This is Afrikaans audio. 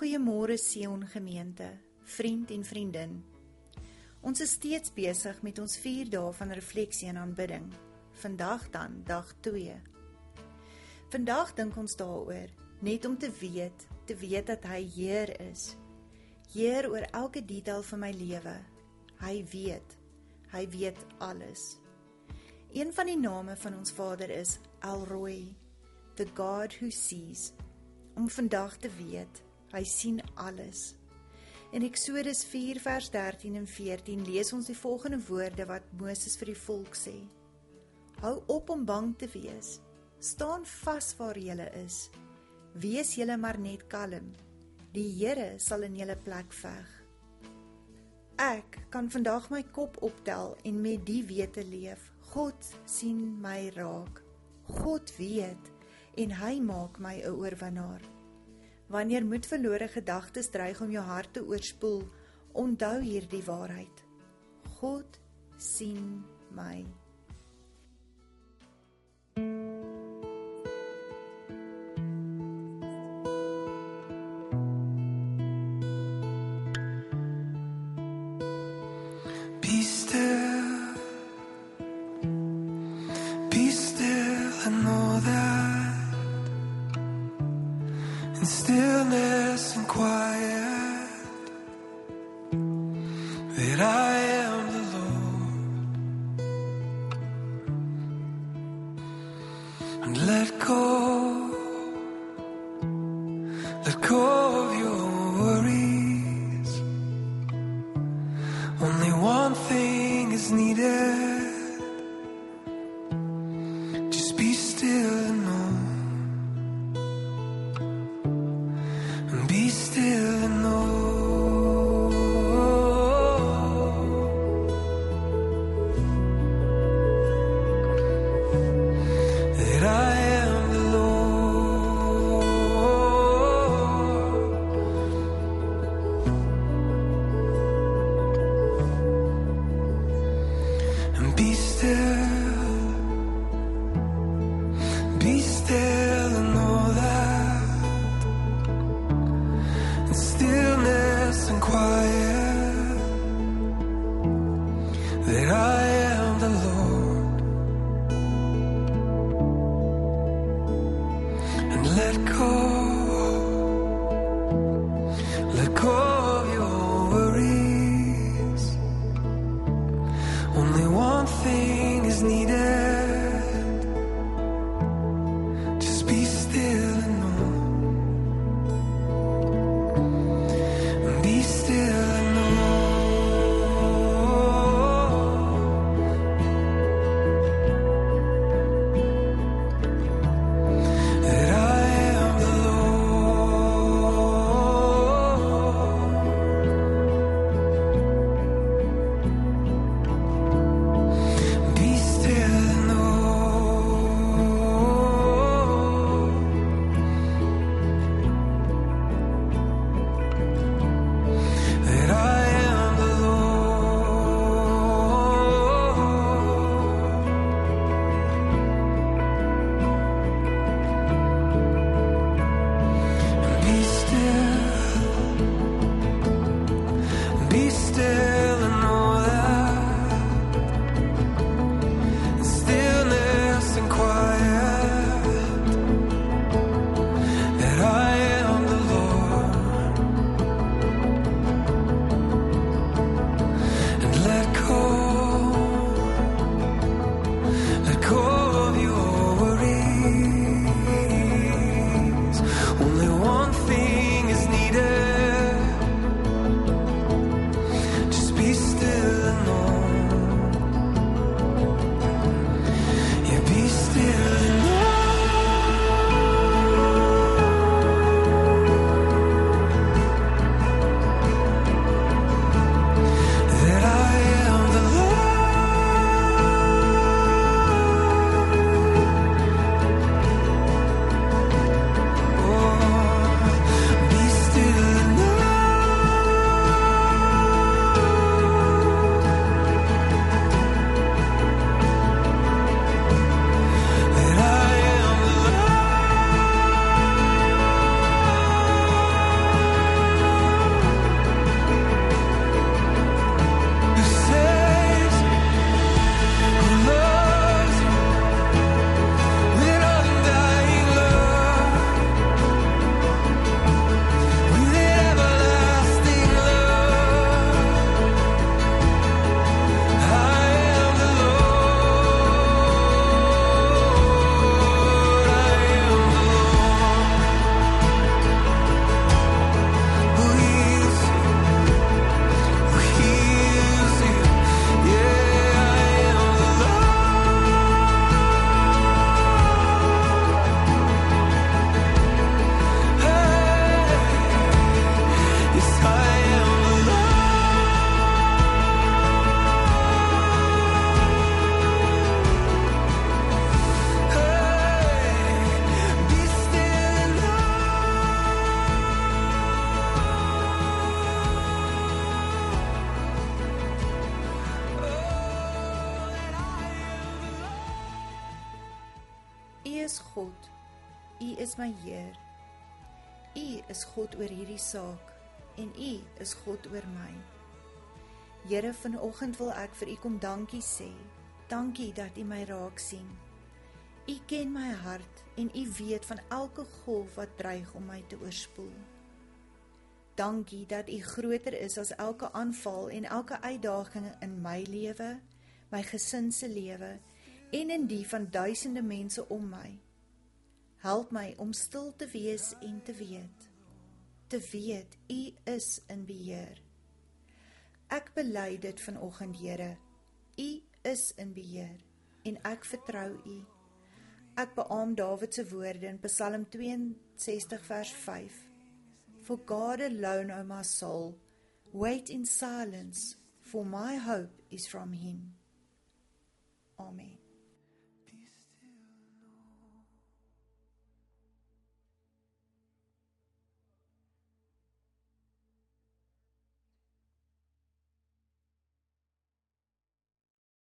Goeiemôre Sion gemeente, vriend en vriendin. Ons is steeds besig met ons 4 dae van refleksie en aanbidding. Vandag dan dag 2. Vandag dink ons daaroor net om te weet, te weet dat hy Heer is. Heer oor elke detail van my lewe. Hy weet. Hy weet alles. Een van die name van ons Vader is Elroy, the God who sees. Om vandag te weet, hy sien alles. In Eksodus 4 vers 13 en 14 lees ons die volgende woorde wat Moses vir die volk sê: Hou op om bang te wees. Staan vas waar jy is. Wees julle maar net kalm. Die Here sal in julle plek veg. Ek kan vandag my kop optel en met die wete leef. God sien my raak. God weet en hy maak my 'n oorwinnaar. Wanneer moedverlore gedagtes dreig om jou hart te oorspoel, onthou hierdie waarheid. God sien my. in stillness and quiet that I am the Lord and let go, let go of your worries. Only one thing is needed. and quiet. Is God. U is my Heer. U is God oor hierdie saak en U is God oor my. Here, vanoggend wil ek vir U kom dankie sê. Dankie dat U my raak sien. U ken my hart en U weet van elke golf wat dreig om my te oorspoel. Dankie dat U groter is as elke aanval en elke uitdaging in my lewe, my gesin se lewe en in die van duisende mense om my. Help my om stil te wees en te weet. Te weet U is in beheer. Ek bely dit vanoggend, Here. U is in beheer en ek vertrou U. Ek beamoen Dawid se woorde in Psalm 62 vers 5. For God alone, O my soul, wait in silence, for my hope is from him. Amen.